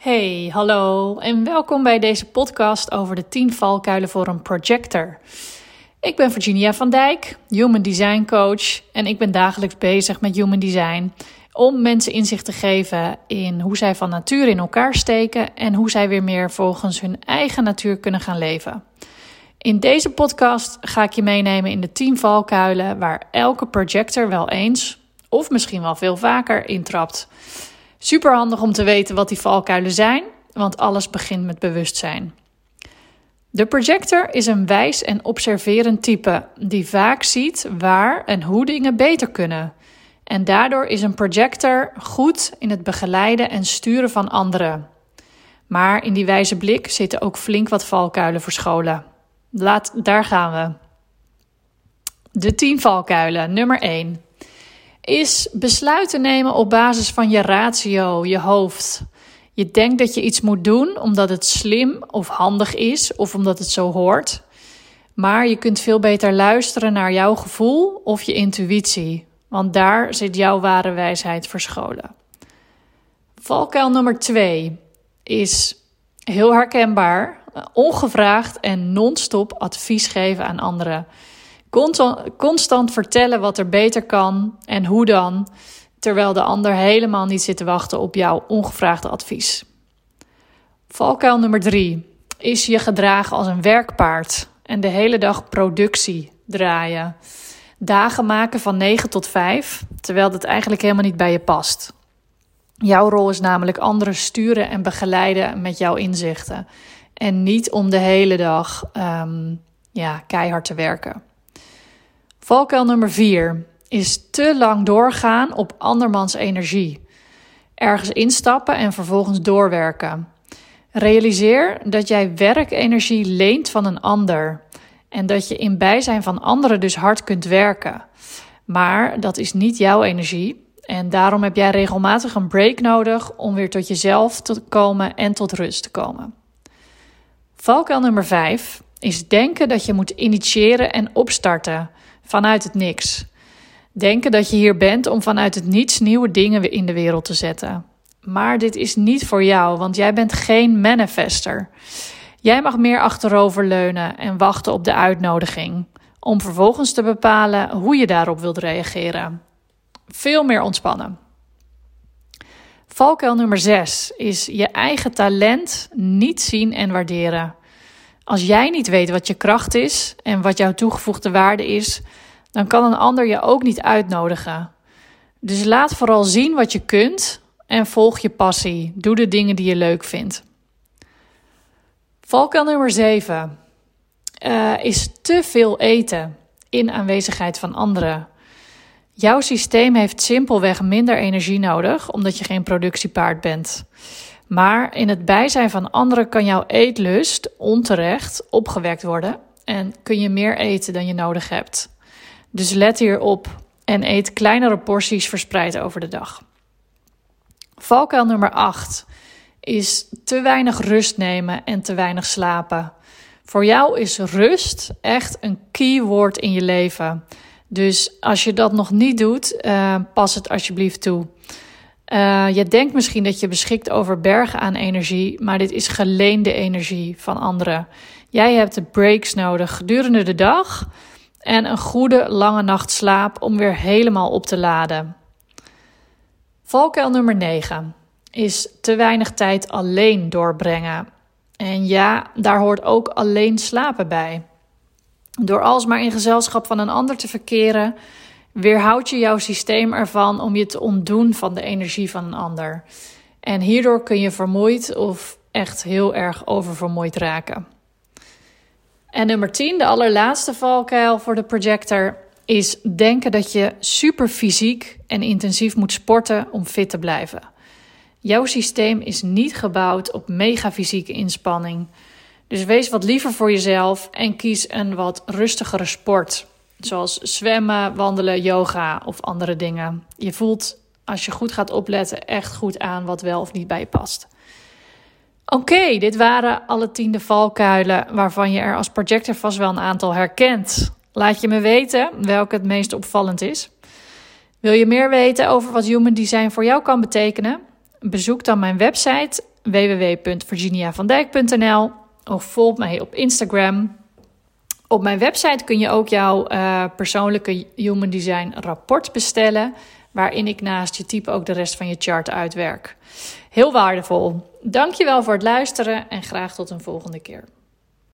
Hey, hallo en welkom bij deze podcast over de 10 valkuilen voor een projector. Ik ben Virginia van Dijk, Human Design Coach en ik ben dagelijks bezig met Human Design om mensen inzicht te geven in hoe zij van natuur in elkaar steken en hoe zij weer meer volgens hun eigen natuur kunnen gaan leven. In deze podcast ga ik je meenemen in de 10 valkuilen waar elke projector wel eens of misschien wel veel vaker intrapt. Super handig om te weten wat die valkuilen zijn, want alles begint met bewustzijn. De projector is een wijs en observerend type die vaak ziet waar en hoe dingen beter kunnen. En daardoor is een projector goed in het begeleiden en sturen van anderen. Maar in die wijze blik zitten ook flink wat valkuilen verscholen. Laat, daar gaan we. De 10 valkuilen. Nummer 1 is besluiten nemen op basis van je ratio, je hoofd. Je denkt dat je iets moet doen omdat het slim of handig is of omdat het zo hoort. Maar je kunt veel beter luisteren naar jouw gevoel of je intuïtie, want daar zit jouw ware wijsheid verscholen. Valkuil nummer twee is heel herkenbaar: ongevraagd en non-stop advies geven aan anderen. Constant, vertellen wat er beter kan en hoe dan, terwijl de ander helemaal niet zit te wachten op jouw ongevraagde advies. Valkuil nummer drie is je gedragen als een werkpaard en de hele dag productie draaien. Dagen maken van 9 tot 5, terwijl dat eigenlijk helemaal niet bij je past. Jouw rol is namelijk anderen sturen en begeleiden met jouw inzichten. En niet om de hele dag um, ja, keihard te werken. Valkuil nummer 4 is te lang doorgaan op andermans energie. Ergens instappen en vervolgens doorwerken. Realiseer dat jij werkenergie leent van een ander en dat je in bijzijn van anderen dus hard kunt werken. Maar dat is niet jouw energie en daarom heb jij regelmatig een break nodig om weer tot jezelf te komen en tot rust te komen. Valkuil nummer 5 is denken dat je moet initiëren en opstarten vanuit het niks. Denken dat je hier bent om vanuit het niets nieuwe dingen in de wereld te zetten. Maar dit is niet voor jou, want jij bent geen manifester. Jij mag meer achteroverleunen en wachten op de uitnodiging, om vervolgens te bepalen hoe je daarop wilt reageren. Veel meer ontspannen. Valkuil nummer 6 is je eigen talent niet zien en waarderen. Als jij niet weet wat je kracht is en wat jouw toegevoegde waarde is, dan kan een ander je ook niet uitnodigen. Dus laat vooral zien wat je kunt en volg je passie. Doe de dingen die je leuk vindt. Valkuil nummer 7 uh, eh, is te veel eten in aanwezigheid van anderen. Jouw systeem heeft simpelweg minder energie nodig omdat je geen productiepaard bent. Maar in het bijzijn van anderen kan jouw eetlust onterecht opgewekt worden en kun je meer eten dan je nodig hebt. Dus let hierop en eet kleinere porties verspreid over de dag. Valkuil nummer 8 is te weinig rust nemen en te weinig slapen. Voor jou is rust echt een keyword in je leven. Dus als je dat nog niet doet, uh, pas het alsjeblieft toe. Uh, je denkt misschien dat je beschikt over bergen aan energie, maar dit is geleende energie van anderen. Jij hebt de breaks nodig gedurende de dag en een goede lange nacht slaap om weer helemaal op te laden. Valkuil nummer 9 is te weinig tijd alleen doorbrengen. En ja, daar hoort ook alleen slapen bij. Door alsmaar in gezelschap van een ander te verkeren, weerhoud je jouw systeem ervan om je te ontdoen van de energie van een ander. En hierdoor kun je vermoeid of echt heel erg oververmoeid raken. En nummer 10, de allerlaatste valkuil voor de projector, is denken dat je super fysiek en intensief moet sporten om fit te blijven. Jouw systeem is niet gebouwd op mega fysieke inspanning. Dus wees wat liever voor jezelf en kies een wat rustigere sport. Zoals zwemmen, wandelen, yoga of andere dingen. Je voelt als je goed gaat opletten echt goed aan wat wel of niet bij je past. Oké, dit waren alle tiende valkuilen waarvan je er als projector vast wel een aantal herkent. Laat je me weten welke het meest opvallend is. Wil je meer weten over wat Human Design voor jou kan betekenen? Bezoek dan mijn website www.virginiavandijk.nl of volg mij op Instagram. Op mijn website kun je ook jouw uh, persoonlijke Human Design rapport bestellen, waarin ik naast je type ook de rest van je chart uitwerk. Heel waardevol. Dankjewel voor het luisteren en graag tot een volgende keer.